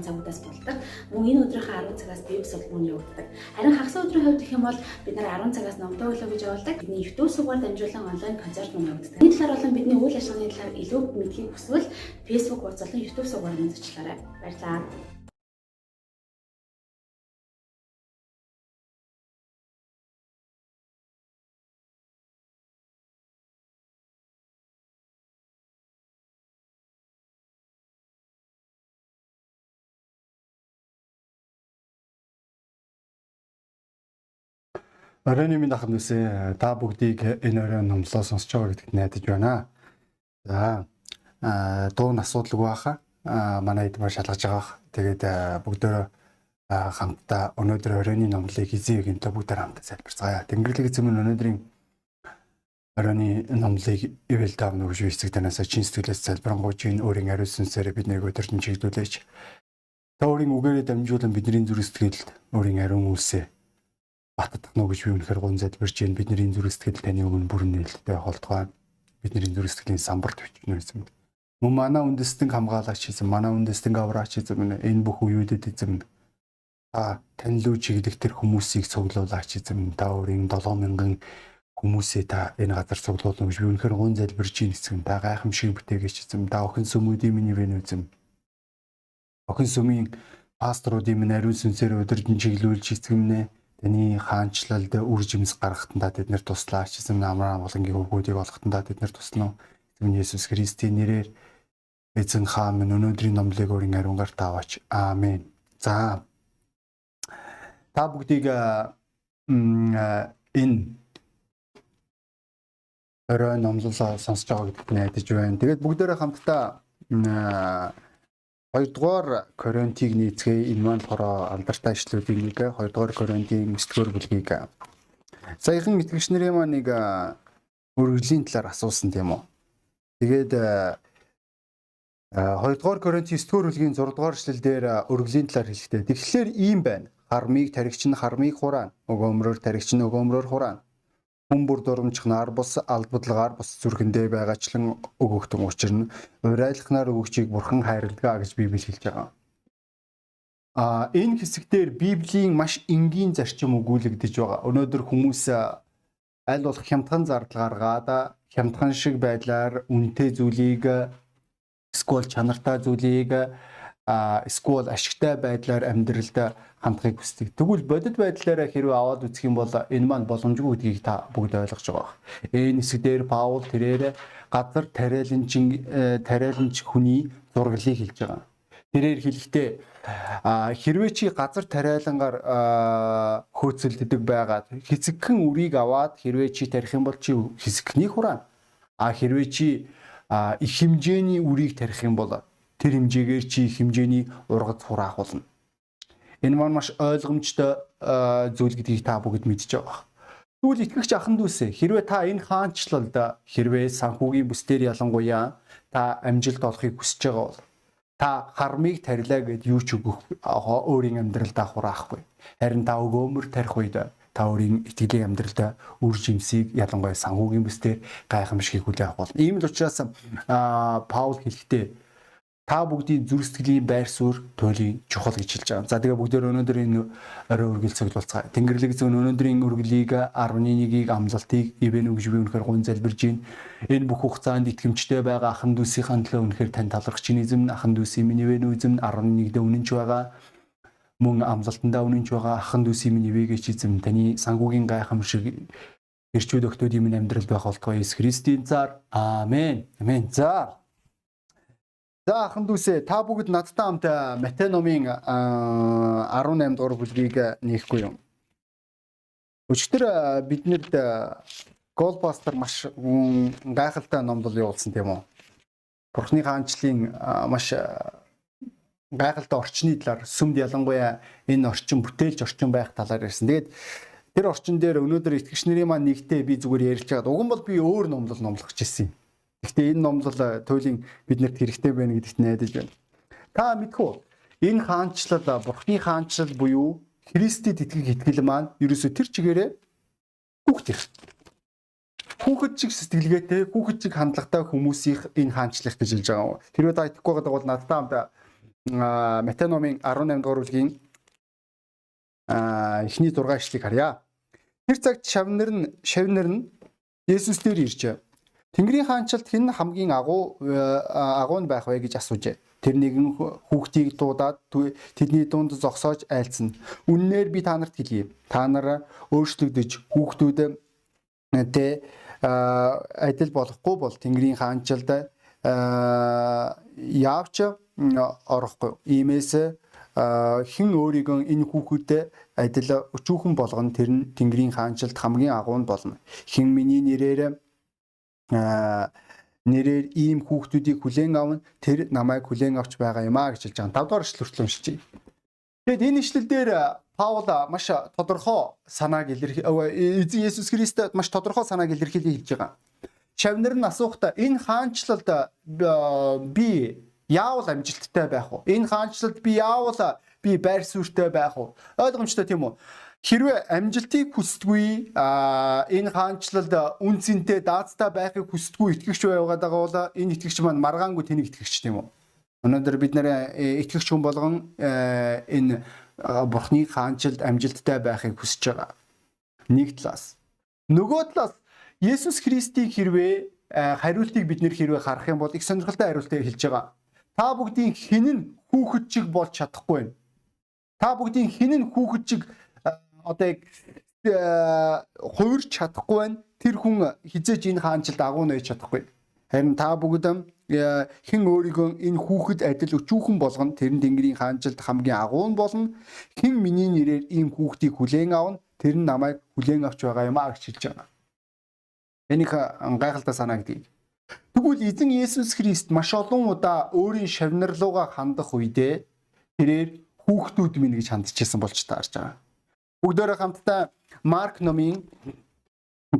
цагийн цагуудаас болдог. Мөн энэ өдрийнхөө 10 цагаас бие босолгоон явагддаг. Харин хагас өдрийн хувьд гэх юм бол бид нар 10 цагаас номтой өглөө гэж явуулдаг. Бидний YouTube сувгаар дамжуулан онлайн концерт мөн явагддаг. Энэ талаар болон бидний үйл ажиллагааны талаар илүү мэдхийг хүсвэл Facebook хуудас болон YouTube сувгаар мөн зочлоорой. Баярлалаа. Оройн минь ахын үсэ та бүгдийг энэ оройн номлоо сонсож байгаа гэдэгт найдаж байна. За дуу асуудалгүй баха. Манай хэд маш шалгаж байгаа. Тэгээд бүгдөө хамтдаа өнөөдөр оройны номлыг эзэн гэнтэ бүгдээр хамтдаа залбирцгаая. Тэнгэрлэг эзэм өнөөдрийн оройны номлыг ивэл таав нүгш эцэг танаас чин сэтгэлээс залбирanгуйч энэ өөрийн ариун сүнсээр биднийг өдөртөн чиглүүлээч. Та өөрийн үгээрээ дамжуулан бидний зүрх сэтгэлд өөрийн ариун үлсээ баттах нь гэж би үнэхээр гон залбирч байна. Бидний зүрх сэтгэл таны өмнө бүрэн нээлттэй холтгоо. Бидний зүрх сэтгэлийн самбарт бичнэ эзэм. Мөн манай үндэстэн хамгаалагч эзэм, манай үндэстэн авраач эзэм энэ бүх үеүүдэд эзэм та тань лүү чиглэх тэр хүмүүсийг цуглуулаач эзэм. Та өөрийн 7000 хүмүүсээ та энэ газар цуглуулна гэж би үнэхээр гон залбирч байна эзэм. Та гайхамшиг бүтээгээч эзэм. Та охин сүмүүдийн миний вэн эзэм. Охин сүмийн пасторуудын минь ариун сүнсээр өдөржин чиглүүлж эзэм Таны хаанчлалд үр жимс гаргахтандаа бид нэр туслаач. Эзэм намраа амгалангийн хөвгүүдийг олгохтандаа бид нэр туслана. Эзэм Есүс Христийн нэрээр эзэн хаан минь өнөөдрийн номлыг өөрийн ариунгаар тааваач. Аамен. За. Та бүгдийг энэ орой номлолоо сонсож байгаа гэдэгт найдаж байна. Тэгээд бүгдээрээ хамтдаа 2 дугаар Коринтыг нийцгээе. Энэ маань болохоор алдартай ишлүүдийн нэг 2 дугаар Коринтын 9-р бүлгийг саяхан итгэгч нарын маань нэг өргөлийн талаар асуусан тийм үү. Тэгээд 2 дугаар Коринтын 9-р бүлгийн 6 дугаар эшлэлдэр өргөлийн талаар хэлэхдээ тэгэхээр ийм байна. Хармыг таригч нь хармыг хураана. Өгөөмрөөр таригч нь өгөөмрөөр хураана хүн бүр дурамжхнаар бус албадлагаар бус зүрхэндээ байгаачлан өгөгдөн учир нь урайлахнаар өгөгчийг бурхан хайрладаг гэж Библи хэлж байгаа. А энэ хэсэгтэр Библийн маш энгийн зарчим өгүүлэгдэж байгаа. Өнөөдөр хүмүүс аль болох хямдхан зардал гаргаад хямдхан шиг байдлаар үнэтэй зүйлийг эсвэл чанартай зүйлийг эсвэл ашигтай байдлаар амьдралд хандахыг хүсдэг. Тэгвэл бодит байдлаараа хэрвээ аваад үзэх юм бол энэ маань боломжгүй гэдгийг та бүгд ойлгож байгаа. Энэ хэсгээр Паул тэрээр газар тариаланчин тариаланч хүний зураглалыг хэлж байгаа. Тэрээр хэлэхдээ хэрвээ чи газар тариалангаар хөөцөлддөг байгаад хэсэгхэн үрийг аваад хэрвээ чи тарих юм бол чи хэсэгхнийг хураана. А хэрвээ чи их хэмжээний үрийг тарих юм бол тэр хэмжээгээр чи хэмжээний ургац хураах болно. Энэ маань маш ойлгомжтой зүйл гэдгийг та бүгд мэдж байгаа. Тэгвэл итгэгч ахын дүүсээ хэрвээ та энэ хаанчлалд хэрвээ санхүүгийн бүсдэр ялангуяа та амжилт олохыг хүсэж байгаа бол та хармыг тарилаа гэд юу ч өгөх өөрийн амьдралдаа хураахгүй. Харин та өгөөмөр тарих үед та өөрийн итгэлийн амьдралдаа үр жимсийг ялангуяа санхүүгийн бүсдэр гайхамшигыг хүлээх болно. Ийм л учраас Паул хэлэхдээ та бүгдийн зүрх сэтгэлийн байр суурь туйлын чухал гэж хэлж байгаа. За тэгээ бүгдээр өнөөдөр энэ орой үргэлж цоглуулцгаая. Тэнгэрлэг зүүн өнөөдрийн үргэлийг 11-ийг амлалтыг ивэн өгж би үнэхээр гун залбирж байна. Энэ бүх хугацаанд итгэмжтэй байгаа ахан дүүсийн төлөө үнэхээр тань талархаж чинь эзэм ахан дүүсийн минь ивэн үзэм 11-д үнэнч байгаа. Мөн амлалтандаа үнэнч байгаа ахан дүүсийн минь ивэгээ чи эзэм таны сангуугийн гайхамшиг ирчүүд өгтөөд минь амьдралд байх болтугай Иесус Христийн цаар. Аамен. Амен. За За ахын дүүсээ та бүгд надтай хамт Матай номын 18 дугаар бүлгийг нээхгүй юм. Өчтөр биднэрд Голбастер маш гайхалтай номдол явуулсан тийм үү? Бурхны хаанчлалын маш гайхалтай орчны талаар сүмд ялангуяа энэ орчин бүтээлч орчин байх талаар ярьсан. Тэгээд тэр орчин дээр өнөөдөр итгэгч нарын маань нэгтээ би зүгээр ярьж байгаа. Уг нь бол би өөр номлол номлох гэсэн юм. Гэхдээ энэ номлол э, туйлын биднэрт хэрэгтэй байна гэдэгт найдаж байна. Та мэдхүү энэ хаанчлал э, Бурхны хаанчлал буюу Христэд итгэх итгэл маань ерөөсө тэр чигээрээ хүүхд их. Хүүхэд чиг сэтгэлгээтэй, хүүхэд чиг хандлагатай хүмүүсийн энэ хаанчлах гэж хэлж байгаа. Тэрвээ та итгэхгүй байгаа бол надтай хамт Матай номын 18 дугаар бүлгийн эхний 6 ишлэгийг харъя. Тэр цагт шавнар нь шавнар нь Есүс дээр ирж Тэнгэрийн хаанчлалд хэн хамгийн агуу агуу байх вэ гэж асуужээ. Тэр нэгэн хүүхдийг дуудаад тэдний дунд зогсоож айлцсан. Үннээр би та нарт хэлье. Та нар өөрчлөгдөж хүүхдүүд тэ адил болохгүй бол Тэнгэрийн хаанчлалд яавч орохгүй. Иймээс хэн өөрийгөө энэ хүүхэдтэй адил өчүүхэн болгоно тэр нь Тэнгэрийн хаанчлалд хамгийн агуу нь болно. Хэн миний нэрээр нэрээр ийм хүүхдүүдийг хүлээн авна тэр намайг хүлээн авч байгаа юм а гэж хэлж байгаа. 5 дугаар эшлэл хүртэл уншиж. Тэгэд энэ эшлэл дээр Паул маш тодорхой санааг илэрхийлж эзэн Есүс Христэд маш тодорхой санааг илэрхийлж хэлж байгаа. Шавнар нь асуухта энэ хаанчлалд би яавал амжилттай байх вэ? Энэ хаанчлалд би яавал би байр суурьтай байх вэ? Ойлгомжтой тийм үү? Хэрвээ амжилтыг хүсдэггүй энэ хаанчлалд үн цэнтэй даацтай байхыг хүсдэггүй итгэгч байгаад байгаа бол энэ итгэгч маань маргаангүй тэнийг итгэгч тийм үү? Өнөөдөр бид нэр э, итгэгч хүн болгон э, энэ бурхны хаанчлалд амжилттай байхыг хүсэж байгаа. Нэг талаас. Нөгөө талаас Есүс Христийг хэрвээ э, хариултыг бид нэр хэрвээ харах юм бол их сонирхолтой хариултыг хэлж байгаа. Та бүгдийн нь хүүхэд чиг болж чадахгүй байна. Та бүгдийн нь хүүхэд чиг одоо яг хувирч чадахгүй байна. Тэр хүн хизээж энэ хаанчлалд агуу нээж чадахгүй. Харин та бүгд хэн өөрийгөө энэ хүүхэд адил өчүүхэн болгоно тэр нь Тэнгэрийн хаанчлалд хамгийн агуу нь болно. Хэн миний нэрээр ийм хүүхдийг хүлээн авна тэр нь намайг хүлээн авч байгаа юм а гэж хэлж байгаа. Энийг гайхалтай санагдгийг. Тэгвэл эзэн Есүс Христ маш олон удаа өөрийн шавнарлууга хандах үедээ тэрээр хүүхдүүд минь гэж хандчихсан болж таарж байгаа. Бүгдөө хамтдаа Марк номын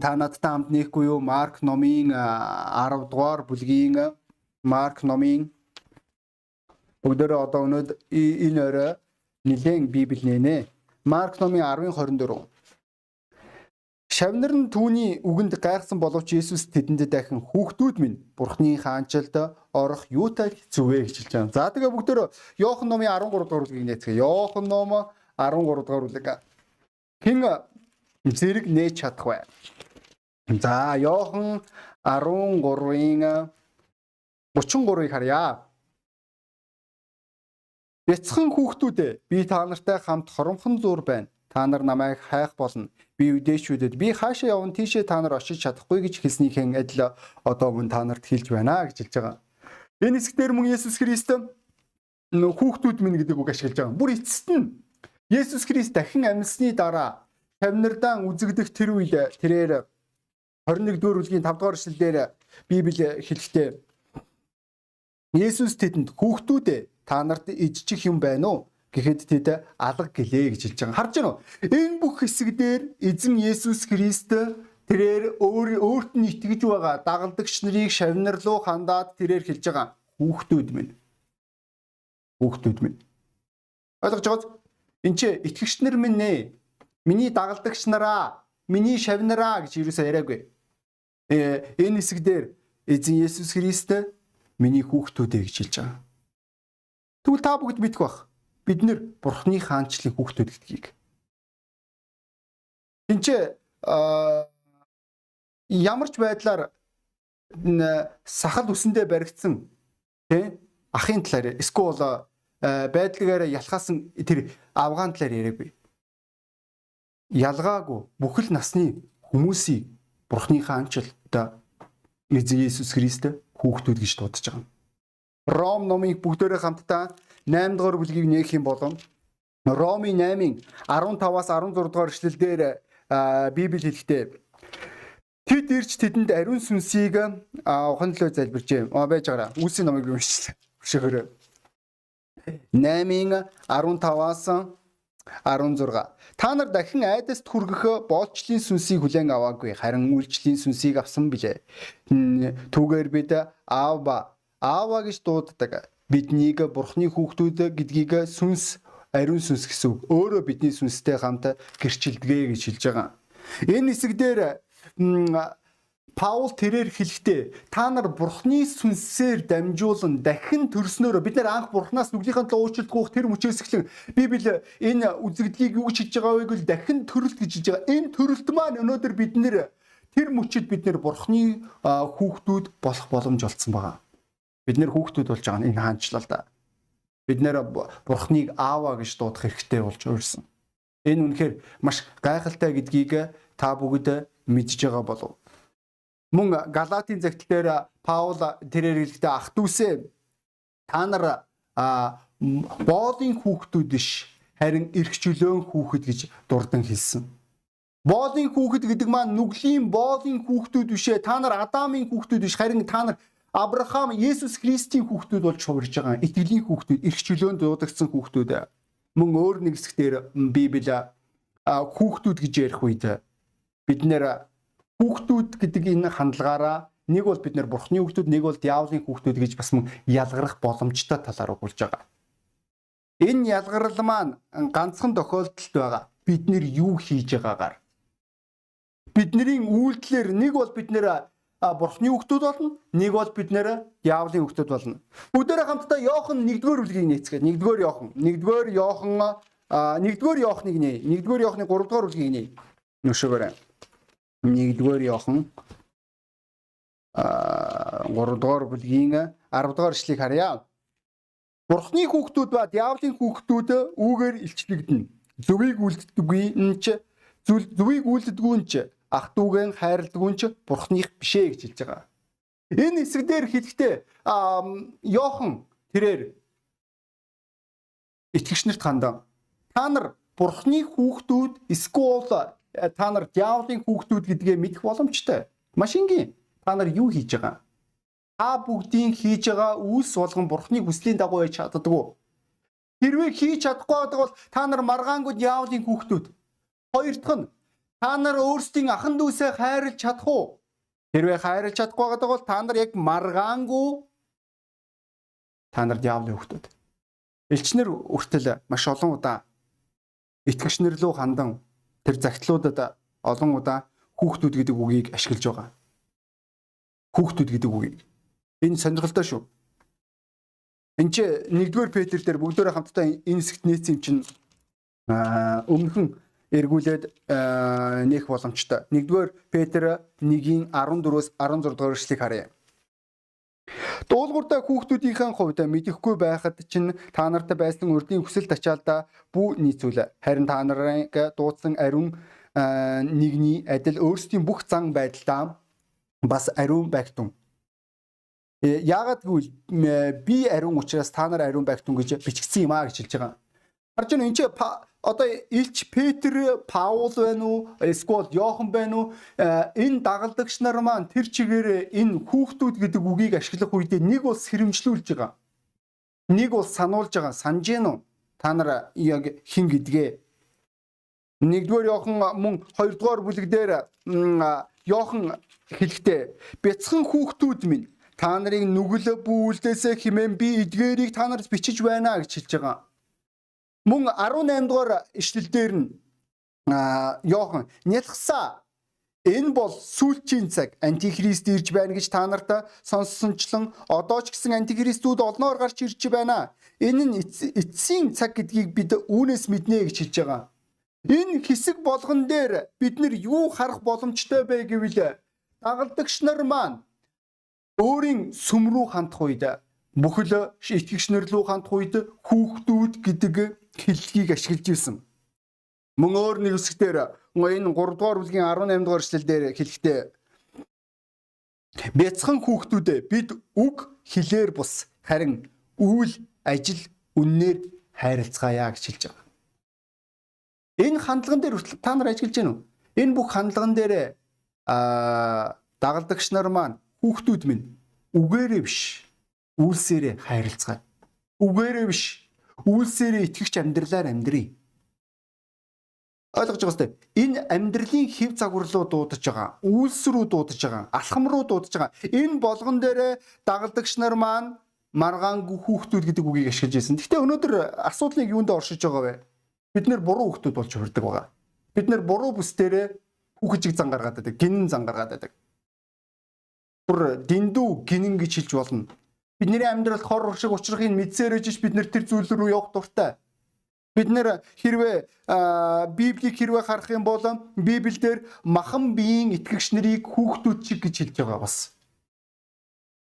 та надтай хамт нэхгүй юу? Марк номын 10 дугаар бүлгийн Марк номын бүгдөө одоо өнөөдөр энэ өрөө нэлээд Библи нэнэ. Марк номын 10:24 Шавнар нь түүний үгэнд гайхсан боловч Есүс тэдэнд дахин хүүхдүүд минь Бурхны хаанчлалд орох юутай зүвэ гэж хэлж байгаа. За тэгээ бүгдөө Иохан номын 13 дугаар бүлгийг нээцгээе. Иохан ном 13 дугаар бүлэг. Хэн зэрэг нээж чадах вэ? За Иохан 13-ын 33-ыг харъя. Бяцхан хүүхдүүдээ би та нартай хамт хоромхон зур байна Та нар намайг хайх болно. Би үдээчүүдэд би хаашаа явна тийшээ та нар очиж чадахгүй гэж хэлснийхэн адил одоо мөн та нарт хэлж байна гэж хэлж байгаа. Энэ хэсгээр мөн Есүс Христ хүүхдүүд минь гэдэг үг ашиглаж байгаа. Бүр эцэст нь Есүс Христ дахин амьсны дараа тавнардаа үзэгдэх тэр үед тэрээр 21 дугаар бүлгийн 5 дугаар эшлэлдэр Библи хэлэхдээ Есүс тэдэнд хүүхдүүдээ та нарт ижчих юм байна уу? Гэхэд тэд алга гэлээ гэж хэлж байгаа. Харж байна уу? Энэ бүх хэсэг дээр эзэн Есүс Христ тэрээр өөр өөрт нь итгэж байгаа дагалдагч нарыг шавнар руу хандаад тэрээр хэлж байгаа. Хүүхдүүд минь. Хүүхдүүд минь. Ойлгож байгааз? Энд чи итгэгч нар минь нэ. Миний дагалдагч нараа, миний шавнараа гэж юусаа яриаггүй. Э энэ хэсэг дээр эзэн Есүс Христ миний хүүхдүүдээ гэж хэлж байгаа. Тэгвэл та бүгд мэдэх бах бид нэр бурхны хаанчлалын хүүхдүүд гэдгийг. Энд ямар ч байдлаар сахал үсэндээ баригдсан тий ахын талаар эсвэл байдлаагаараа ялхаасан тэр авгаан талаар яриаггүй. Ялгаагүй бүхэл насны хүмүүсийг бурхны хаанчлалд эзэн Иесус Христ хүүхдүүд гэж дуудаж байгаа. Ром номыг бүгдээрээ хамтдаа 8 дугаар бүлгийг нээх юм бол Роми 8-ын 15-аас 16 дугаар эшлэлдэр Библи хэлэхдээ Тэд ирж тэдэнд ариун сүнсийг уханлоо залбирчээ. Аа байж байгаараа. Үүсийн номыг уншиж хөшөөрөө. 8-ын 15-аас 16. Та нар дахин айдаст хүргэх боолчлын сүнсийг хүлээн аваагүй. Харин үйлчлэлийн сүнсийг авсан билээ. Түүгээр бид аава аава гэж дууддаг биднийг бурхны хүүхдүүд гэдгийг сүнс ариун сүнс гэсэн үг. Өөрөө бидний сүнстэй хамт гэрчилдэгэ гэж хэлж байгаа. Энэ хэсэг дээр Паул тэрээр хэлэхдээ та нар бурхны сүнсээр дамжуулан дахин төрснөөрөө бид нар анх бурхнаас нүглийнхаа төлөө уучлалт гуйх тэр мөчөөс эхлэн Библи энэ үзэгдлийг юу гэж хэлж байгаа вэ гэвэл дахин төрөлт гэж хэлж байгаа. Энэ төрөлт маань өнөөдөр бид нэр тэр мөчөд бид нэр бурхны хүүхдүүд болох боломж олцсон байгаа. Бид нэр хүүхдүүд болж байгаа нь энэ хаанчлал да. Бид нэр бурхныг аава гэж дуудах хэрэгтэй болж өөрсөн. Энэ үнэхээр маш гайхалтай гэдгийг та бүгд мэдж байгаа болов Мөн Галатийн загтал дээр Паул тэрээр хэлэхдээ ах дүүсээ та нар боолын хүүхдүүд биш харин эрх чөлөөн хүүхэд гэж дурдан хэлсэн. Боолын хүүхэд гэдэг маань нүглийн боолын хүүхдүүд бишээ та нар Адамын хүүхдүүд биш харин та нар Авраам, Есүс Христийн хүүхдүүд болж хувирж байгаа итгэлийн хүүхдүүд, эрх чөлөөнд дуудагдсан хүүхдүүд. Мөн өөр нэг хэсгээр Библи хүүхдүүд гэж ярих үед бид нэр хүүхдүүд гэдэг энэ хандлагаараа нэг бол бид нэр бурхны хүүхдүүд нэг бол диаволын хүүхдүүд гэж бас мөн ялгарах боломжтой талаар өгүүлж байгаа. Энэ ялгарл маань ганцхан тохиолдолд байгаа. Бид нэр юу хийж байгаагаар. Бидний үйлдэлэр нэг бол бид нэр бурхны хүүхдүүд болно, нэг бол бид нэр диаволын хүүхдүүд болно. Бүгдээрээ хамтдаа Йохан 1-р бүлгийг нээцгээе. 1-р Йохан, 1-р Йохан 1-р Йоханыг нээ, 1-р Йоханы 3-р бүлгийг нээ. Нүшгээрээ. 1-р Иохан а 3-р бүлгийн 10-р эшлэгийг харъя. Бурхны хүүхдүүд ба диаволын хүүхдүүд үүгээр илчлэгдэнэ. Зөвийг үлддэггүй нь ч зөвийг үлддэггүй нь ч ах дүүгэн хайрладгүй нь ч бурхных бишээ гэж хэлж байгаа. Энэ хэсэг дээр хэлэхдээ Йохан тэрээр итгэгч нарт хандан та нар бурхны хүүхдүүд эсвэл та нар диаволын хүүхдүүд гэдгээ мэдэх боломжтой. Маш энгийн. Та нар юу хийж байгаа? Та бүгдийн хийж байгаа үйлс болгон бурхны хүслийн дагуу яж чаддаггүй. Хэрвээ хийж чадахгүй байдаг бол та нар маргаангууд диаволын хүүхдүүд. Хоёр дахь нь та нар өөрсдийн ахан дүүсээ хайрлаж чадах уу? Хэрвээ хайрлаж чадахгүй байдаг бол та нар яг маргаангуу та нар диаволын хүүхдүүд. Элчнэр үртэл маш олон удаа итгэгчнэр лөө хандан тэр загтлуудад олон удаа хүүхдүүд гэдэг үгийг ашиглаж байгаа. Хүүхдүүд гэдэг үгийг. Энэ сонирхолтой шүү. Энд чи 1-р Петр дээр бүгдөө хамтдаа энэ хэсэгт нээсэн юм чинь өмнөхөн эргүүлээд нээх боломжтой. 1-р Петр 1-ийн 14-өөс 16 дугаар эшлэгийг харъя. Дуулууртай хүүхдүүдийн хувьд мэдэхгүй байхад чинь та нартай байсан урдын хүсэл тачаалда бүү нийцүүл. Харин та нарыг дуудсан ариун нэгний адил өөрсдийн бүх зан байдалдаа бас ариун байгтун. Э, яагаад гэвэл би ариун учраас та нар ариун байгтун гэж бичигдсэн юм а гэж хэлж байгаа. Харж байна энэ чи одоо Илч Петр, Паул байна уу? Эсвэл Йохан байна уу? Э, энэ дагалдагч нар маань тэр чигээр энэ хүүхдүүд гэдэг үгийг ашиглах үедээ нэг бол сэрэмжлүүлж байгаа. Нэг бол сануулж байгаа. Санж гин үү? Та нар яг хин гэдгээ. Нэгдүгээр Йохан мөн хоёрдугаар бүлэг дээр Йохан хэлэхдээ бяцхан хүүхдүүд минь та нарыг нүгэл бүүлдээсээ химэн би эдгээрийг та нарт бичиж байна гэж хэлж байгаа. Мөн 18 дугаар ишлэлдэр нь Йохан нялхсаа энэ бол сүүлчийн цаг антихрист ирж байна гэж та нарт сонссончлон одоо ч гэсэн антихристүүд олноор гарч ирж байна. Энэ нь эцсийн цаг гэдгийг бид үүнээс мэднэ гэж хэлж байгаа. Энэ хэсэг болгон дээр бид нар юу харах боломжтой бэ гэвэл дагалдагч нар маань өөрийн сүм рүү хандах үед бүхэл итгэгч нар рүү хандах үед хүүхдүүд гэдэг хэллэгийг ашиглаж ирсэн. Мөн өөр нэг хэсгээр энэ 3 дугаар бүлгийн 18 дугаар эшлэлдэр хэлэхдээ бяцхан хүүхдүүдээ бид үг хэлээр бус харин үйл ажил үннээр хайрлцгаая гэж хэлж байгаа. Энэ хандлаган дээр та нар ажиглаж гэнэ үү? Энэ бүх хандлаган дээр а дагалдагч нар маань хүүхдүүд минь үгээрээ биш үйлсээрээ хайрлцгаая. Үгээрээ биш Үйлсээрээ итгэгч амьдралаар амьдрий. Ойлгож байгаа сте. Энэ амьдралын хэв загварлуу дуудаж байгаа. Үйлс рүү дуудаж байгаа. Алхам руу дуудаж байгаа. Энэ болгон дээр дагалдагч нар маань маргаангүй хүүхдүүд гэдэг үгийг ашиглаж байсан. Гэхдээ өнөөдөр асуудлыг юунд оршиж байгаа вэ? Бид нэр буруу хүүхдүүд болж хүрдэг байгаа. Бид нэр буруу бүс дээрээ хүүхэжиг зан гаргаад байдаг, гинэн зан гаргаад байдаг. бүр дэндүү гинэн гэж хэлж болно. Бидний амьдралд хор шиг учрахыг мэдсээр ижиж бид нэр тэр зүйл рүү явах дуртай. Бид нэр хэрвээ Библийг хэрвээ харах юм бол Библиэлд махан биеийн итгэгч нарыг хүүхдүүд шиг гэж хэлж байгаа бас.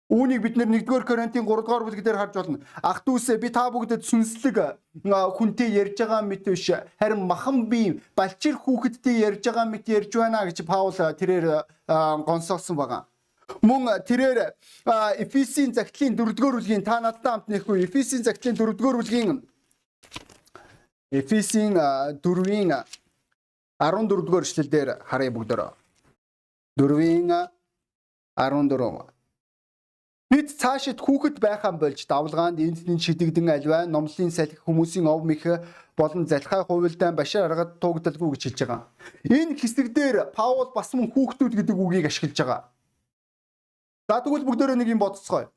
Үүнийг бид 1-р Коринтын 3-р бүлгээр харж болно. Ах дүүсээ би та бүгдэд сүнслэг хүнтэй ярьж байгаа мэт биш. Харин махан бие балчир хүүхэдтэй ярьж байгаа мэт ярьж байна гэж Паул тэрээр гонсоосон байгаа. Мөн тэрээр Эфесийн загтлын 4-р бүлгийн та надтай хамт нэхгүй Эфесийн загтлын 4-р бүлгийн Эфесийн 4-ийн 14-р эшлэлдэр харъя бүгдөө. 4-ийн 14 Бид цаашид хүүхэд байхаан болж давлгаанд эндний шидэгдэн альваа номлын салхи хүмүүсийн ов мэх болон залхай хувилдаан башир аргад тугдалгүй гэж хэлж байгаа. Энэ хэсэгдэр Паул бас мөн хүүхдүүд гэдэг үгийг ашиглаж байгаа. За тэгвэл бүгдөө нэг юм бодцгоё.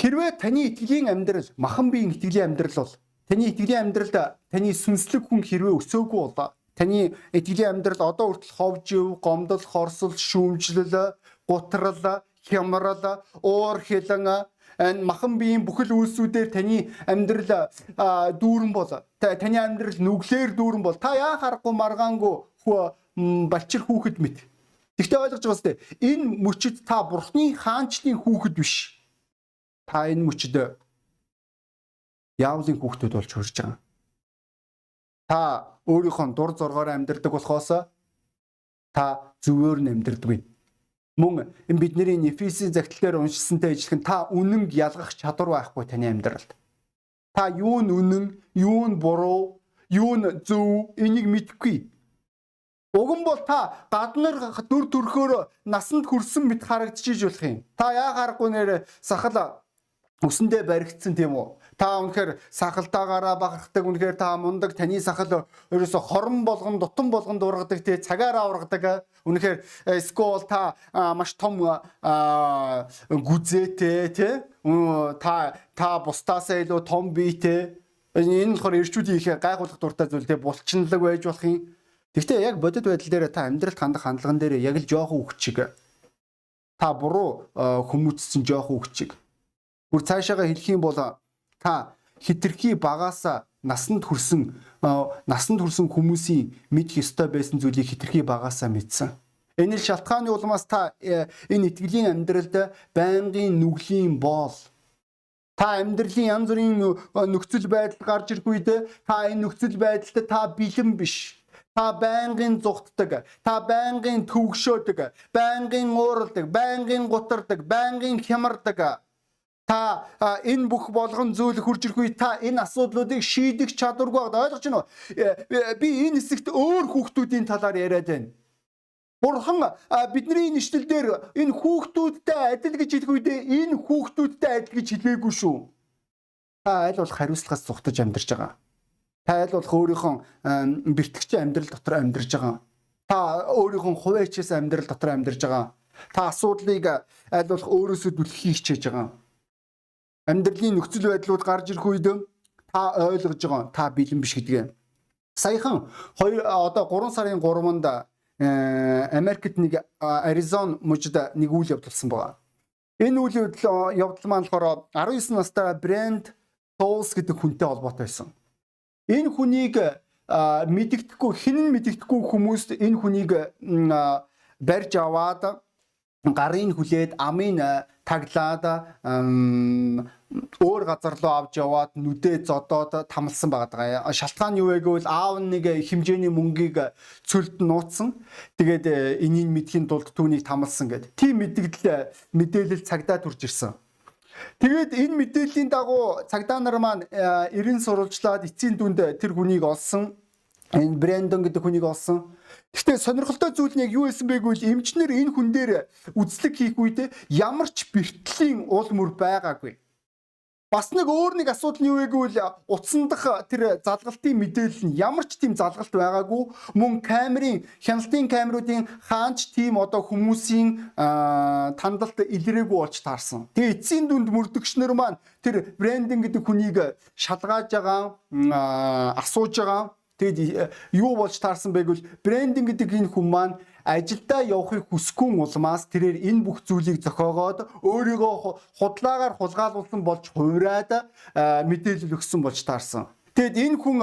Хэрвээ таны итгэлийн амьдрал махан биеийн итгэлийн амьдрал бол таны итгэлийн амьдралд таны сүнслэг хүн хэрвээ өсөөгүй бол таны итгэлийн амьдрал одоо хүртэл ховжив, гомдол, хорсол, шүүмжлэл, гутрал хямрал, уур хилэн энэ махан биеийн бүхэл үйлсүүдээр таны амьдрал дүүрэн бол таны амьдрал нүглээр дүүрэн бол та яа харахгүй маргаангүй балчир хүүхэд мэт. Тэгтээ ойлгож байгаа сте энэ мөчөд та бурхны хаанчлын хүүхэд биш. Та энэ мөчөд яавлын хүүхдүүд болж хурж байгаа. Та өөрийнхөө дур зоргоор амьдардаг болохоос та зөвөөр нь амьдардаггүй мөн бидний Эфесийн загтал дээр уншсантай ижилхэн та үнэн ялгах чадвар байхгүй таны амьдралд. Та юу нь үнэн, юу нь буруу, юу нь зөв энийг мэдэхгүй. Уг нь бол та гаднаар дүр төрхөөр насанд хүрсэн мэт харагдчихж болох юм. Та яа харахгүй нэр сахал үсэндээ баригдсан тийм үү? Та үнэхээр сахалтаагаараа бахархдаг үнэхээр та мундаг таны сахал ерөөсө хорон болгон дутан болгон дургадаг тий цагаараа ургадаг үнэхээр скол та маш том гүзээтэй тий та та бусдаасаа илүү том биетэй энэ болохоор ирчүүдийн их гайхуулах дуртай зүйл тий булчинлаг байж болох юм. Гэхдээ яг бодит байдал дээр та амьдралд хандах хандлаган дээр яг л жоохон үхчиг. Та буруу хүмүүцсэн жоохон үхчиг. Бүр цаашаага хэлэх юм бол та хитрхи багаасаа насанд хүрсэн насанд хүрсэн хүмүүсийн мэдэх ёстой байсан зүйлийг хитрхи багаасаа мэдсэн. Энэ шалтгааны улмаас та э, энэ итгэлийн амьдралд байнгын нүглийн боол та амьдралын янз бүрийн нөхцөл байдал гарч ирэх үед та энэ нөхцөл байдалд та бэлэн биш. Та байнгын зүгтдэг, та байнгын төвөгшөөдөг, байнгын уурладаг, байнгын гутардаг, байнгын хямардаг Та энэ бүх болгон зүйл хурж ирэх үе та энэ асуудлуудыг шийдэх чадваргүй байгаа. Ойлгож байна уу? Э, э, би энэ хэсэгт өөр хүүхдүүдийн талаар яриад байна. Бурхан бидний нэшлэл дээр энэ хүүхдүүдтэй адил гэж хэлэх үедээ энэ хүүхдүүдтэй адил гэж хэлээгүй шүү. Та аль болох хариуцлагаас зүхтаж амьдарч байгаа. Та аль болох өөрийнхөө бэртгчийн амьдрал дотор амьдарч байгаа. Та өөрийнхөө хувээчээс амьдрал дотор амьдарч байгаа. Та асуудлыг аль болох өөрөөсөө дүлхийг хичээж байгаа амьдралын нөхцөл байдлууд гарч ирэх үед та ойлгож байгаа та бэлэн биш гэдгээ. Саяхан 2 одоо 3 сарын 3-нд э, Америкт нэг Аризон мужид нэг үйл явдалсан байгаа. Энэ үйл явдал маань болохоор 19 настай Брэнд Тоулс гэдэг хүнтэй холбоотой байсан. Энэ хүнийг мэддэхгүй нь мэддэхгүй хүмүүст энэ хүнийг барьж аваад гарын хүлээд амын таглаад өөр газар руу авч яваад нүдээ зодоод тамалсан байгаа. Шалтгаан юу вэ гэвэл аав нэг хэмжээний мөнгийг цөлд нууцсан. Тэгээд энийг мэдхийн тулд түүнийг тамалсан гэд. Тийм мэдээлэл мэдээлэл цагдаа төрж ирсэн. Тэгээд энэ мэдээллийн дагуу цагдаа нар маань э, эрен сурвалжлаад эцсийн дүнд тэр хүнийг олсон. Энэ Брэндон гэдэг хүнийг олсон. Гэхдээ сонирхолтой зүйл нь яг юу байсан бэ гэвэл эмчнэр энэ хүн дээр үзлэг хийх үед ямар ч бэртлийн уул мөр байгаагүй. Бас нэг өөр нэг асуудал нь юу вэ гэвэл утсан дах тэр залгалтын мэдээлэл нь ямар ч тийм залгалт байгаагүй мөн камерын хяналтын камеруудын хаанч тийм одоо хүмүүсийн тандалт илрээгүй болж таарсан. Тэгээ эцсийн дүнд мөрдөгчнөр маань тэр брендинг гэдэг хүнийг шалгааж байгаа асууж байгаа Тэгэд э, юу болж таарсан бэ гэвэл брендинг гэдэг энэ хүн маань ажилдаа явахыг хүсгүй улмаас тэрээр энэ бүх зүйлийг зохиогоод өөрийгөө худлаагаар хулгайлуулсан болж хувираад мэдээлэл өгсөн болж таарсан. Тэгэд энэ хүн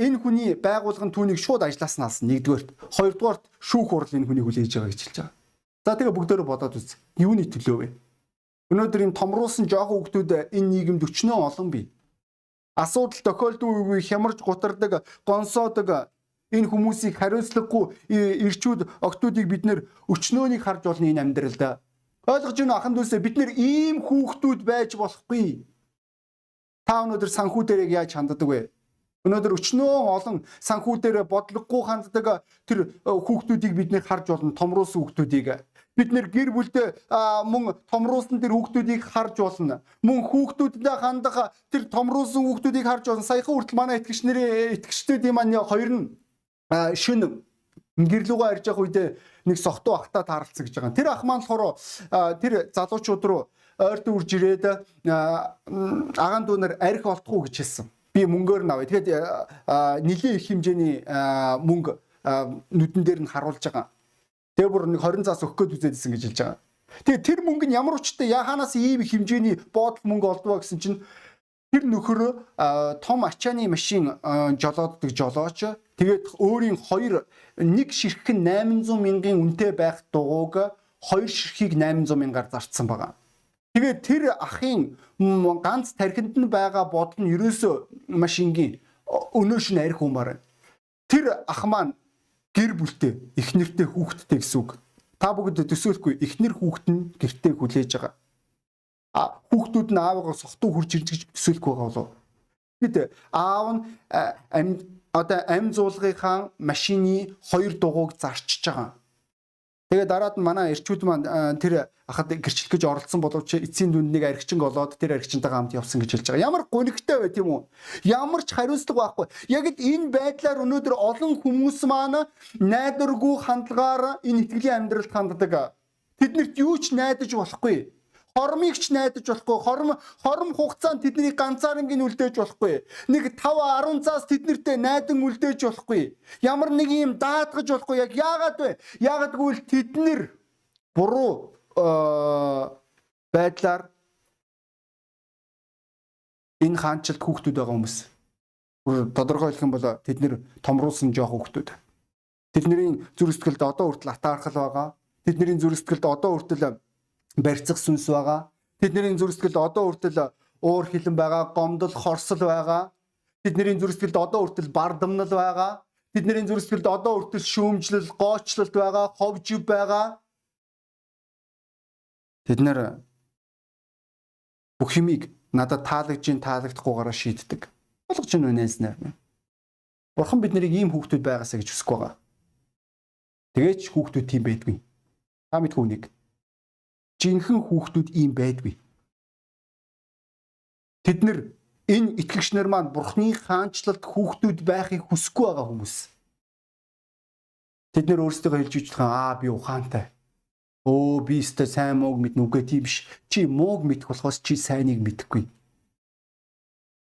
энэ хүний байгууллагын түүнийг шууд ажиллаас нь алсан нэгдүгээрт. Хоёрдугаарт шүүх хурал энэ хүнийг хүлээж байгаа гэж хэлж байгаа. За тэгээ бүгдөө бодоод үз. Юуны төлөө вэ? Өнөөдөр энэ томруулсан жоохон хүмүүс энэ нийгэмд өчнөө олон бий. Асуудал тохиолдсон үгүй хямарж гутардаг, гонсоодог энэ хүмүүсийг хариуцлагагүй ирчүүд октоодыг бид нэр өчнөөнийг харж болно энэ амьдралда. Ойлгож байна ахын дүүсээ бид нэр ийм хүүхдүүд байж болохгүй. Та өнөөдөр санхүү дээрээ яаж ханддаг вэ? Өнөөдөр өчнөө олон санхүү дээр бодлогогүй ханддаг тэр хүүхдүүдийг бид нэр харж болно томруулсан хүүхдүүдийг. Бид нэр гэр бүлдээ мөн томруулсан тэр хүүхдүүдийг харж болно. Мөн хүүхдүүдэд хандах тэр томруулсан хүүхдүүдийг харж болно. Саяхан хүртэл манай итгэгчдүүд юм аа хоёр нь шин гэрлүүгөө арж явах үедээ нэг сохтуу ахтаа таарлцсан гэж байгаа. Тэр ах маань болохоор тэр залуучууд руу ойрт үрж ирээд агаан дүүнэр арх олдохгүй гэж хэлсэн. Би мөнгөөр наваа. Тэгэхэд нэлийн их хэмжээний мөнгө нүдэн дээр нь харуулж байгаа. Тэгээ бүр нэг 20 заас өгөх гээд үзээдсэн гэж хэлж байгаа. Тэгээ тэр мөнгө нь ямар учиртай яханаас ийм их хэмжээний бодол мөнгө олдвоо гэсэн чинь тэр нөхөр том ачааны машин жолооддаг жолооч Тэгээд өөрийн хоёр нэг ширхэг 800 мянган үнэтэй байх дугуйг хоёр ширхгийг 800 мянгаар зарцсан байгаа. Тэгээд тэр ахын ганц тархинд нь байгаа бодол нь ерөөсөө машингийн өнөөш нь арх хүмүүс. Тэр ах маань гэр бүлтэй, их нэртэй хүүхэдтэй гэсэн үг. Та бүгд төсөөлөхгүй эхнэр хүүхэд нь гэртээ хүлээж байгаа. А хүүхдүүд нь аавгаа сохтуу хурж ирж гэж төсөөлөхгүй байгаа болов. Тэгэд аав нь одоо ам зуулгынхаа машины хоёр дугуйг зарчиж байгаа. Тэгээ дараад нь манай эрчүүд маань тэр ахад гэрчлэх гэж оролцсон боловч эцсийн дүнд нэг архичин голоод тэр архичинтайгаа хамт явсан гэж хэлж байгаа. Ямар гонигтай бай тийм үү? Ямар ч хариуцлага байхгүй. Яг энэ байдлаар өнөөдөр олон хүмүүс маань найдваргүй хандлагаар энэ итгэлийн амьдралд ханддаг. Тэднэрт юу ч найдаж болохгүй хормыг ч найдаж болохгүй. Хорм хорм хугацаанд тэдний ганцаарнгийн үлдээж болохгүй. Нэг 5 10 цаас тэднэртэй найдан үлдээж болохгүй. Ямар нэг юм даатгаж болохгүй. Яг яагаад вэ? Яагаад гэвэл тэднэр буруу байдлаар энэ хаанчлалд хүүхдүүд байгаа хүмүүс. Тодорхой хэлэх юм бол тэд нэр томруулсан жоох хүүхдүүд. Тэдний зүрх сэтгэлд одоо хүртэл атаархал байгаа. Тэдний зүрх сэтгэлд одоо хүртэл барьцах сүнс байгаа. Тэдний зүрх сэтгэлд одоо хүртэл уур хилэн байгаа, гомдол, хорсол байгаа. Тэдний зүрх сэтгэлд одоо хүртэл бардамнал байгаа. Тэдний зүрх сэтгэлд одоо хүртэл шүүмжлэл, гоочлолт байгаа, ховжив байгаа. Тэд нэр бүх юмыг надад таалагдж, таалагдахгүйгаараа шийддэг. Болгож нь үнээс нэр. Бурхан биднийг ийм хүүхдүүд байгаасаа гэж хүсэж байгаа. Тэгээч хүүхдүүд тийм байдгүй. Та мэдгүй нэг жинхэнэ хүүхдүүд ийм байдгүй. Тэд нар энэ итгэгчнэр маань бурхны хаанчлалд хүүхдүүд байхыг хүсэхгүй байгаа хүмүүс. Тэд нэр өөрсдөө хэлж үжлэх аа би ухаантай. Өө би өстой сайн мууг мэднэ үгүй тийм биш. Чи мууг мэдэх болохоос чи сайныг мэдэхгүй.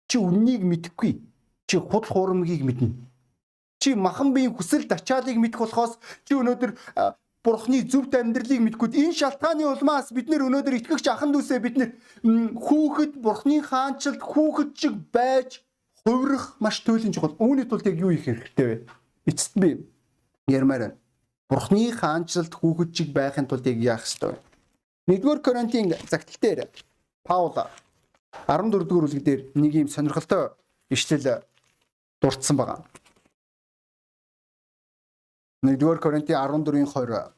Чи үннийг мэдэхгүй. Чи худал хуурмгийг мэднэ. Чи махан биеийн хүсэл тачаалыг мэдэх болохоос чи өнөөдөр бурхны зөвхт амьдралыг мэдгүүд энэ шалтгааны улмаас бид нэр өнөөдөр итгэгч ахан дүүсээ бид нэр хүүхэд бурхны хаанчлалд хүүхэд шиг байж хувирах маш туйлын чухал. Үүний тулд яг юу их хэрэгтэй вэ? Эцэст би ярмаар байна. Бурхны хаанчлалд хүүхэд шиг байхын тулд яг яах ёстой вэ? 1-р Коринтын загтал дээр Паул 14 дугаар бүлэг дээр нэг юм сонирхолтой ишлэл дурдсан байгаа. 1-р Коринтын 14-ийн 20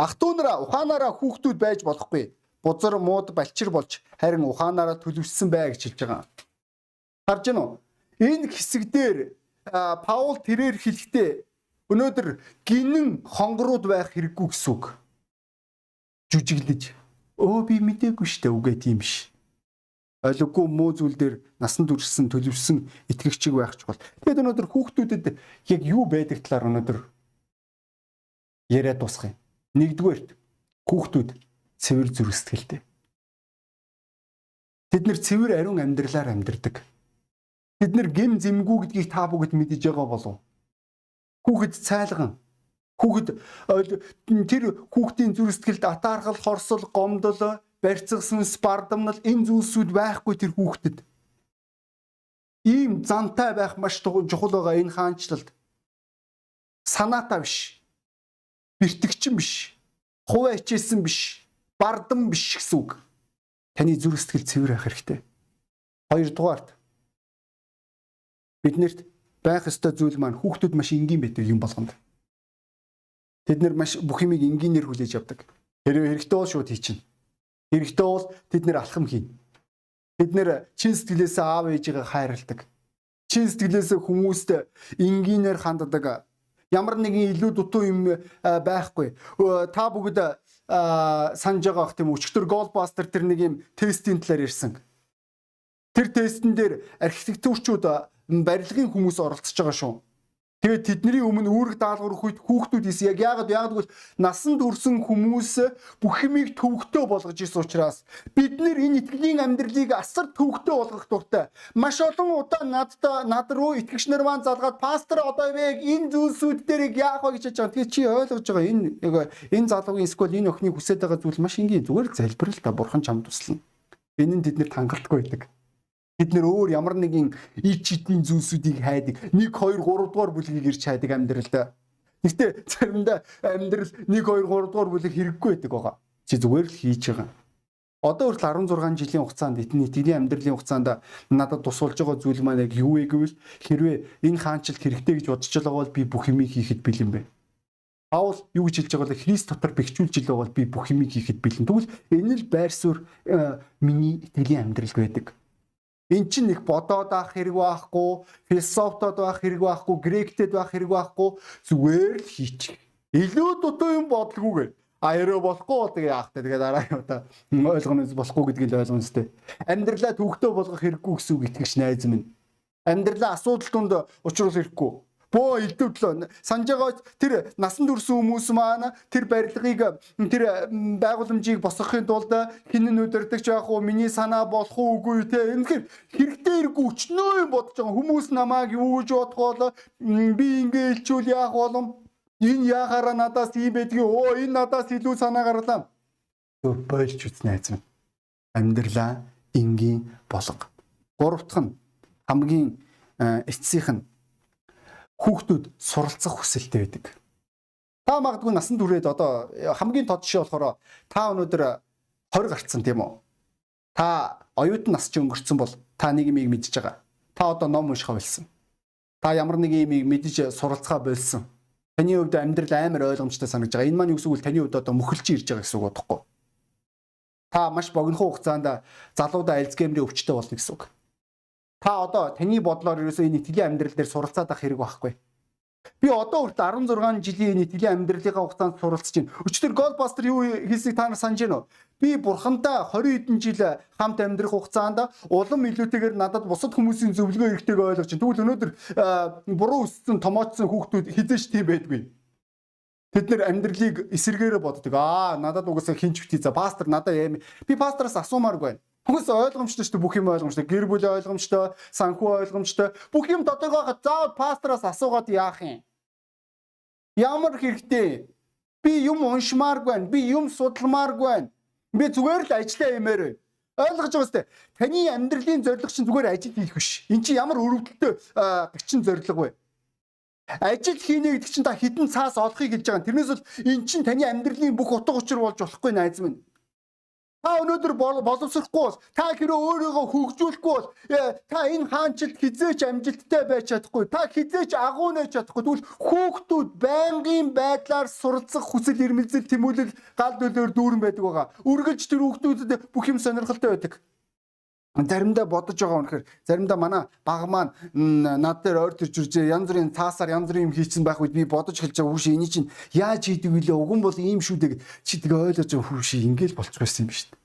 Ах トゥ нараа ухаанаараа хүүхдүүд байж болохгүй. Бузар мууд балчир болж харин ухаанаараа төлөвшсөн бай гэж хэлж байгаа. Харж гэнэ үү? Энэ хэсэгдэр Паул тэрээр хэлэхдээ өнөөдөр гинэн хонгорууд байх хэрэггүй гэсэн үг. Жүжиглэж. Өө би мдээгүй штэ үгээ тийм биш. Ойлгохгүй муу зүйл дээр насан туршсан төлөвшсөн итгэгчиг байх чухал. Тэгэд өнөөдөр хүүхдүүдэд яг юу байдаг талаар өнөөдөр яриад дуусгах юм. Нэгдүгээрт хүүхдүүд цэвэр зүрх сэтгэлтэй. Тэд нэр цэвэр ариун амьдралаар амьдардаг. Тэд нэр гим зэмгүй гэдгийг та бүгд мэдэж байгаа болов. Хүүхэд цайлган Хүүхэд тэр хүүхдийн зүрх сэтгэлд атаархал, хорсол, гомдол, барьцсан, бардамнал энэ зүйлсүүд байхгүй тэр хүүхдэд. Ийм зантай байх маш чухал байгаа энэ хаанчлалд. Санаатай биш. Бэртгчин биш. Хуваа хичээсэн биш. Бардам биш гэсэн үг. Таны зүрх сэтгэл цэвэр байх хэрэгтэй. Хоёрдугаарт биднэрт байх ёстой зүйл маань хүүхдүүд маш энгийн байдаг юм болгонд. Тэд нэр маш бүх юмыг энгийнээр хүлээж авдаг. Хэрвээ хэрэгтэй бол шууд хийчихнэ. Хэрэгтэй бол тэд нэр алхам хийнэ. Бид нэр чин сэтгэлээсээ аав ээжигээ хайрладаг. Чин сэтгэлээсээ хүмүүст энгийнээр ханддаг. Ямар нэгэн илүү дутуу юм байхгүй. Та бүгд санаж байгаа бох тийм өчтөр голбастер тэр нэг юм тестийн талаар ирсэн. Тэр тестэн дээр архитектурчууд барилгын хүмүүс оролцож байгаа шүү. Тэгээд тэдний өмнө үүрэг даалгавар өгөхөд хүүхдүүд яг яагаад яагаад гэвэл насанд хүрсэн хүмүүс бүх юмыг төвөгтэй болгож исэн учраас бид нэр энэ итгэлийн амьдралыг асар төвөгтэй болгох дуртай. Маш олон удаа надтай над руу итгэгч нар маань залгаад пастор одоо яг энэ зүйлсүүд дээр яах вэ гэж байгаа. Тэгээд чи ойлгож байгаа энэ яг энэ залуугийн эсвэл энэ охины хүсэж байгаа зүйл маш энгийн зүгээр залбирал та бурхан чамд туслана. Энэ нь тэднэрт хангалтгүй байдаг. Бид нэр өөр ямар нэгэн ич чидийн зүйлсүүдийг хайдаг. 1 2 3 дугаар бүлгийг ирж хайдаг амьдралдаа. Гэхдээ заримдаа амьдрал 1 2 3 дугаар бүлэг хэрэггүй байдаг байгаа. Чи зүгээр л хийж байгаа. Одоо хүртэл 16 жилийн хугацаанд эдний итгэлийн амьдралын хугацаанд надад тусуулж байгаа зүйл маань яг юу вэ гэвэл хэрвээ энэ хаанчлалт хэрэгтэй гэж бодож байгаа бол би бүх юмыг хийхэд бэлэн бэ. Паул юу гэж хэлж байгаа вэ? Христ дотор бэхжүүлж байгаа бол би бүх юмыг хийхэд бэлэн. Тэгвэл энэ л байр суурь э, миний итгэлийн амьдрал байдаг. Эн чинь их бодоод авах хэрэг байхгүй, философтод байх хэрэг байхгүй, гректэд байх хэрэг байхгүй, зүгээр л хийчих. Илүү дутуу юм бодлогүйгээр а яруу болохгүй болдог яахтай тэгээд дараа нь одоо ойлгоноос болохгүй гэдгийг л ойлгоно сте. Амьдралаа төвхтөө болгох хэрэггүй гэсэн үг итгэж найз минь. Амьдралаа асуудал тунд учруулах хэрэггүй бөө илдвэрлөө. Санаж байгаа тэр насан турш хүмүүс маань тэр барилгыг тэр байгууламжийг босгохын тулд хин нь өдөрдөгч яах вэ миний санаа болох уугүй те. Энэ хэрэгтэй хэрэггүй өчнөө юм бодож байгаа. Хүмүүс намайг юу гэж бодох бол би ингэ илчүүл яах болом? Энэ яхаараа надаас ийм байдгийг оо энэ надаас илүү санаа гарлаа болж үзнэ айц амьдралаа энгийн болго гуравтх нь хамгийн эцсийнх нь хүүхдүүд суралцах хүсэлтэй байдаг. Та магадгүй насан туршид одоо хамгийн тод жишээ болохоор та өнөөдөр 20 гарцсан тийм үү? Та оюутан нас ч өнгөрцөн бол та юмыг мэдж байгаа. Та одоо ном уншихаа болсон. Та ямар нэг юмыг мэдж суралцгаа болсон. Таны хувьд амьдрал амар ойлгомжтой санагдж байгаа. Энэ маань юу гэсэн үг таны хувьд одоо мөхөлж ирж байгаа гэсэн үг бодохгүй. Та маш богинохон хугацаанд залуудаа Альцгеймерийн өвчтөй болно гэсэн үг. Та одоо таны бодлоор ерөөсөө энэ итгэлийн амьдрал дээр суралцаад ах хэрэг байхгүй. Би одоо хүртэл 16 жилийн энэ итгэлийн амьдралынхаа хугацаанд суралцж байна. Өчтөр Голбастер юу хийсийг та нар санаж байна уу? Би бурхантай 20 хэдэн жил хамт амьдрах хугацаанд улам илүүтэйгээр надад бусад хүмүүсийн зөвлөгөө эрхтэйг ойлгож байна. Тэгвэл өнөөдөр буруу өссөн томоочсон хүүхдүүд хизээш тийм байдгүй. Тэд нэр амьдралыг эсэргээрээ боддог. Аа, надад угаасаа хинч битий за пастор надад яа. Би пастораас асуумааргүй байна. Хүмүүс ойлгомжтой шүү дээ бүх юм ойлгомжтой. Гэр бүл ойлгомжтой, санхүү ойлгомжтой. Бүх юм байхад заавал пастораас асуугаад яах юм? Ямар хэрэгтэй? Би юм уншмааргүй байна. Би юм судалмааргүй байна. Би зүгээр л ажиллаа юмээр байна. Ойлгож байгаа сте. Таны амьдралын зорилго чинь зүгээр ажил хийх биш. Эн чинь ямар өрөвдөлтөй гिचэн зорилго вэ? Ажил хийнэ гэдэг чинь та хідэн цаас олохыг хэлж байгаа. Тэрнээс бол эн чинь таны амьдралын бүх утга учир болж болохгүй найз минь. Та өнөөдөр боловсрохгүй бол та хэрэг өөрийгөө хөгжүүлэхгүй бол э, та энэ хаанчлалд хизээч амжилттай байж чадахгүй. Та хизээч агуу нэж чадахгүй. Тэгвэл хүүхдүүд байнгын байдлаар суралцах хүсэл эрмэлзэл тэмүүлэл гал төлөөр дүүрэн байдаг байгаа. Үргэлж тэр хүүхдүүдэд бүх юм сонирхолтой байдаг. Заримдаа бодож байгаа үнэхээр заримдаа манай баг маань над дээр ойр төрж ирж янз бүрийн цаасаар янз бүрийн юм хийчихсэн байх үед би бодож хэлж байгаа хүүшээ эний чинь яаж хийдэг вүлээ уган бол ийм шүү дээ чи тэгээ ойлгож байгаа хүүшээ ингээл болчих байсан юм шүү дээ.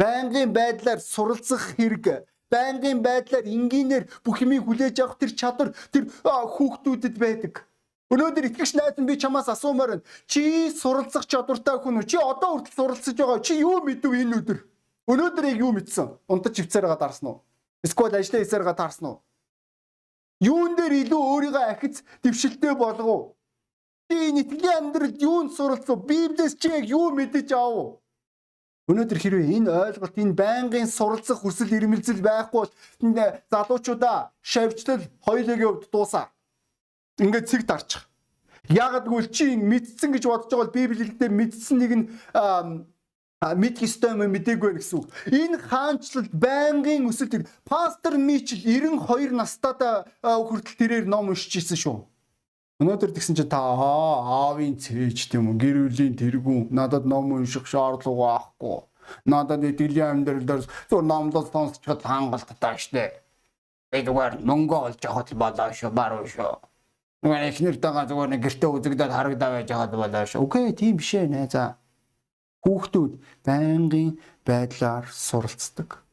Байнгын байдлаар суралцах хэрэг байнгын байдлаар энгийнээр бүх юмыг хүлээж авах тэр чадвар тэр хүүхдүүдэд байдаг. Өнөөдөр итгэгч найз би чамаас асуумаар байна. Чи суралцах чадвартай хүн үү? Чи одоо хүртэл суралцж байгаа. Чи юу мэдв энэ өдөр? Өнөөдөр яг юу мэдсэн? Унтаж хөвцөөрөө таарсан уу? Эсвэл ажлаа хийсээрээ таарсан уу? Юун дээр илүү өөрийгөө ахиц дэвшилтэй болгов уу? Чи итгэлийн амьдралд юунд суралцав? Библиэс чи яг юу мэдэж ав? Өнөөдөр хэрвээ энэ ойлголт энэ байнгын суралцах хүсэл эрмэлзэл байхгүй бол залуучуудаа шавьчлал хоёулын хувьд дуусаа. Ингээд цэг дарчих. Ягд гэвэл чи мэдсэн гэж бодож байгаа бол Библиэлдээ мэдсэн нэг нь мэдх ёстой юм мдэггүй гэсэн үг. Энэ хаанчлалд байнгын өсөлт пастор Мичл 92 настайдаа хүртэл тэрээр ном уншиж ирсэн шүү. Өнөөдөр тэгсэн чинь та аавын цээж тийм үү гэр бүлийн тэргүүн надад ном унших шаардлага байхгүй. Надад итгэлийн амьдрал дээр зөв номлол сонсчод хангалттай штэ. Би зүгээр мөнгө олж явахд болоо шүү баруун шүү. Нөгөө эхнэртэйгээ зүгээр нэг гэртээ үзэгдээд харагдаа байж явахд болоо шүү. Окей тийм биш ээ нэ за. Хүүхдүүд байнгын байдлаар суралцдаг.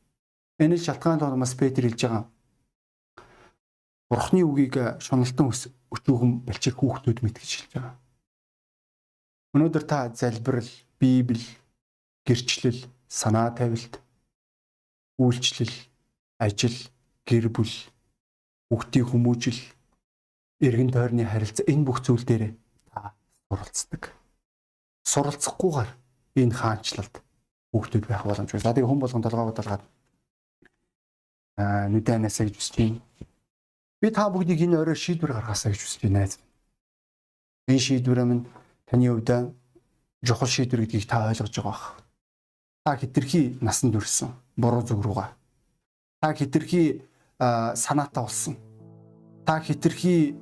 Энэ шалтгаан толгоос Петр хэлж байгаа. Бурхны үгийг шуналтан өчүүхэн балчиг хүүхдүүд мэд гэж хэлж байгаа. Өнөөдөр та залбирал, Библи, гэрчлэл, санаа тавилт, үйлчлэл, ажил, гэр бүл, хүүхдийн хүмүүжил, эргэн тойрны харилцаа энэ бүх зүйл дээр та суралцдаг. Суралцахгүйгээр энэ хаанчлалд хүүхдүүд байх боломжгүй. За тэгээ хүн болгон толгоо бодлоод аа нүдэнээсээ гэж үсэж байна Би та бүгдийг энэ орой шийдвэр гаргаасаа гэж хүсэж байна. Энэ шийдвэр минь таны хувьд чухал шийдвэр гэдгийг та ойлгож байгаа бах. Та хитрхи насанд хүрсэн буруу зүг рүүгээ. Та хитрхи санаатай болсон. Та хитрхи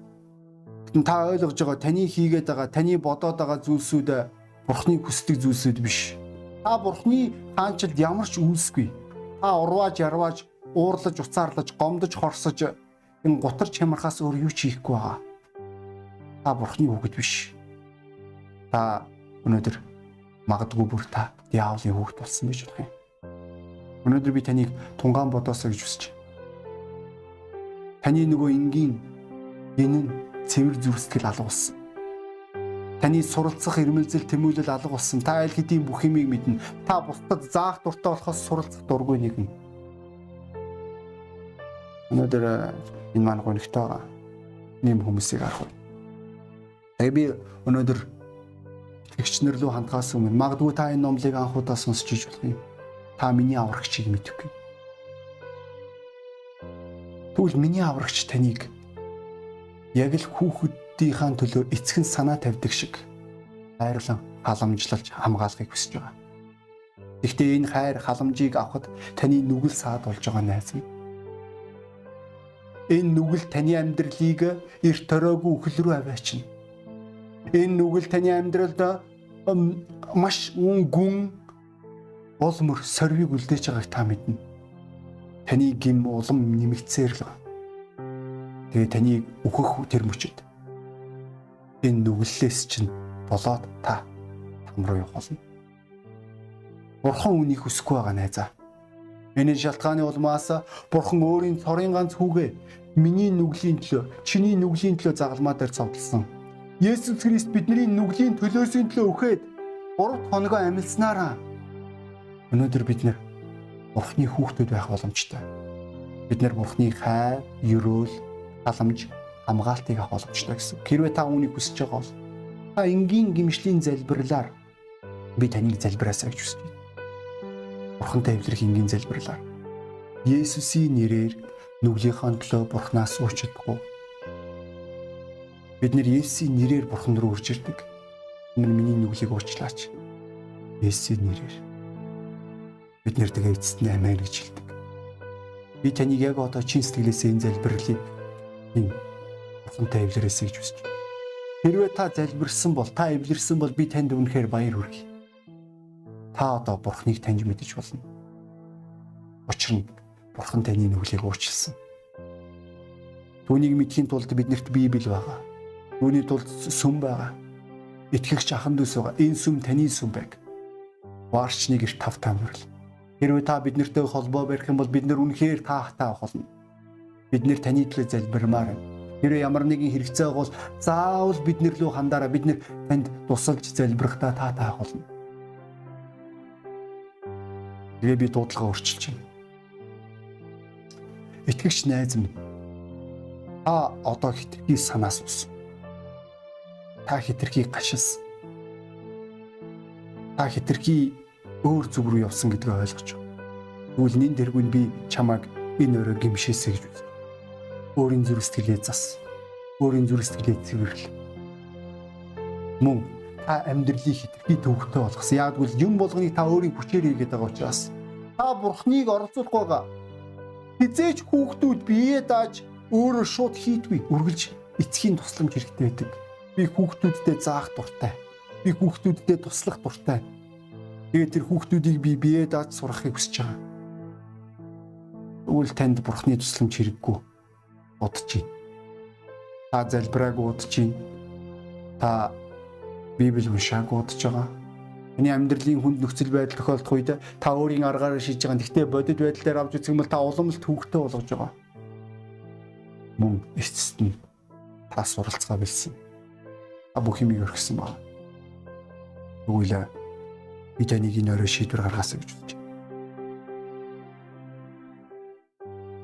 та ойлгож байгаа таны хийгээд байгаа таны бодоод байгаа зүйлсүүд бурхны хүсдэг зүйлсүүд биш. Та бурхны хаанчилд ямар ч үйлсгүй. Та урвааж ярвааж уурлаж уцаарлаж гомдож хорсож энэ гутар чамархаас өөр юу ч хийхгүй байгаа. Та бурхны хүүхэд биш. Та өнөөдөр магадгүй бүр та диаволын хүүхэд болсон гэж бодох юм. Өнөөдөр би таныг тунгаан бодоосоо гэж байна. Таны нөгөө энгийн энэ цэвэр зүрстгэл алга болсон. Таны суралцах ирмэлзэл тэмүүлэл алга болсон. Та аль хэдийн бүх юмыг мэднэ. Та бусдад заах дуртай болохоос суралцах дургүй нэгэн. Өнөөдөр энэ маань гонхтой байгаа. Нэм хүмүүсийг харах уу. Тэгээ би өнөөдөр итгэгчнэр рүү хандхаас өмнө магадгүй та энэ номлыг анхудаа сонсч иж болох юм. Та миний аврагчийг мэдэхгүй. Тэгвэл миний аврагч таныг яг л хүүхдийнхаа төлөө эцгэн санаа тавьдаг шиг хайрлан халамжлалж хамгаалахыг хүсэж байгаа. Гэхдээ энэ хайр халамжийг авахд таны нүгэл саад болж байгаа найз минь Энэ нүгэл таны амьдралыг эрт төрөөгүй үхэл рүү аваачна. Энэ нүгэл таны амьдралд маш гүн олмор сорвиг үлдээж байгааг та мэднэ. Таны гим улам нэмэгцээр л. Тэгээ таныг өөхөх тэр мөчөд энэ нүглээс чинь болоод та там руу болно. Бурхан үнийг хүсэхгүй байгаа найзаа. Миний шалтгааны улмаас бурхан өөрийн цорын ганц хүүгээ миний нүглийн төлөө, чиний нүглийн төлөө загалмаа дээр цовдлсон. Есүс Христ бидний нүглийн төлөөсийн төлөө өгөөд 3 хоногоо амьдснараа өнөөдөр бид нэр Бурхны хүүхдүүд байх боломжтой. Бид нэр Бурхны хайр, ерөөл, халамж, хамгаалтыг авах боломжтой гэсэн. Хэрвээ та үүнийг хүсэж байгаа бол та энгийн гимшлийн залбирлаар би таныг залбираасаа гэж хүсэж байна. Бурхантай эвлэрэх энгийн залбирлаар Есүсийн нэрээр нүглийнхаа төлөө Бурханаас уучлахгүй. Бид нэр Есүсийн нэрээр Бурхан руу үрж ирдэг. Минь миний нүглийг уучлаач. Есүсийн нэрээр. Бид нэр тэгээ эцэст нь амийн гэж хэлдэг. Би таныг яг одоо чин сэтгэлээсээ энэ залбирлыг энэ Бурхантай эвлэрээсэй гэж байна. Хэрвээ та залбирсан бол, та эвлэрсэн бол би танд үнэхээр баяр хүргэе та одоо бурхныг таньж мэдэж болно. Учир нь бурхан таны нүглийг уучлсан. Түүнийг мэдхийн тулд биднэрт Библи байгаа. Түүний тулд сүм байгаа. Итгэгч ахан дүүс байгаа. Энэ сүм таны сүм байг. Варчны гэрт тав таамрал. Хэрвээ та биднэртэй холбоо барих юм бол бид нар үнэхээр таахтай авах болно. Бид нэр таны төлөө залбирмаар байна. Хэрвээ ямар нэгэн хэрэгцээ бол заавал биднэр лөө хандаараа бид нэр танд тусалж залбирахтаа та таах болно. Тэгээ би дуудлага өөрчилж байна. Итгэгч найз минь та одоо хитрхи санаас ус. та хитрхи гашилсан. Та хитрхи өөр зүг рүү явсан гэдгээ ойлгож байна. Тэгвэл нин дэргүй би чамайг энэ өрөө гимшээсэй гэж үзсэн. Өөрийн зүрх сэтгэлээ зас. Өөрийн зүрх сэтгэлээ цэвэрлэл. Мөн та амьдралыг хитрхи төвөгтэй болгосон. Яагвал юм болгоныг та өөрийн хүчээр хийгээд байгаа учраас та бурхныг оролцуулах байгаа. Хизээч хүүхдүүд биеэ дааж өөрөө шууд хийдгүй үргэлж эцгийн тусламж хэрэгтэй байдаг. Би хүүхдүүдтэй заах дуртай. Би хүүхдүүдтэй туслах дуртай. Тэгээд тэр хүүхдүүдийг би биеэ дааж сурахыг хүсэж байгаа. Тэгвэл танд бурхны тусламж хэрэггүй удаж чинь. Та залбирааг удаж чинь. Та Библи уншааг удаж байгаа Миний амьдралын хүнд нөхцөл байдал тохиолдох үед та өөрийн аргаараа шийдэж байгаа. Гэхдээ бодит байдал дээр авч үзэх юм бол та уламжлалт төвөгтэй болгож байгаа. Мөн эцэст нь та суралцгаа билсэн. Та бүх юмыг өргөсөн байна. Тэгвэл би таныг энэ өрөө шийдвэр гаргаасаа гэж үзэж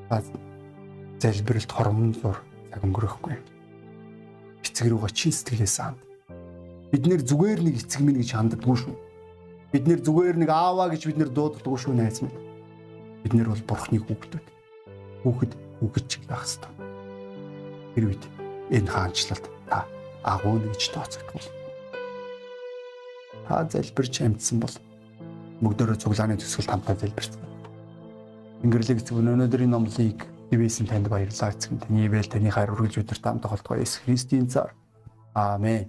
байна. Залбиралт хормон зур цаг өнгөрөхгүй. Эцэг рүүгээ чин сэтгэлээс ханд Бид нэр зүгээр нэг эцэг минь гэж ханддаггүй шүү. Бид нэр зүгээр нэг ааваа гэж бид нэр дууддаггүй шүү найз минь. Бид нэр бол бурхны хүүхдүүд. Хүүхэд хүүхэд чиг байх хэрэгтэй. Тэр үед энэ хаанчлалд та агуу гэж тооцогдвол. Та залбирч амжсан бол мөгдөөрөө цуглааны төсгөл хамтаа залбирсан. Ингэрлэг эцэг өнөөдрийн номлыг Ивэсэн танд баярлалаа эцэг таны ивэл таны хайр үргэлж өдөрт хамт толтгоо Есүс Христийн цаар. Аамен.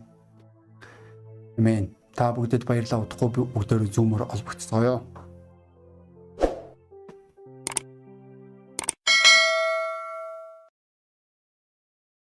Амен. Та бүгдэд баярлалаа удахгүй бүгдөө зүүмөр олбогцгоё.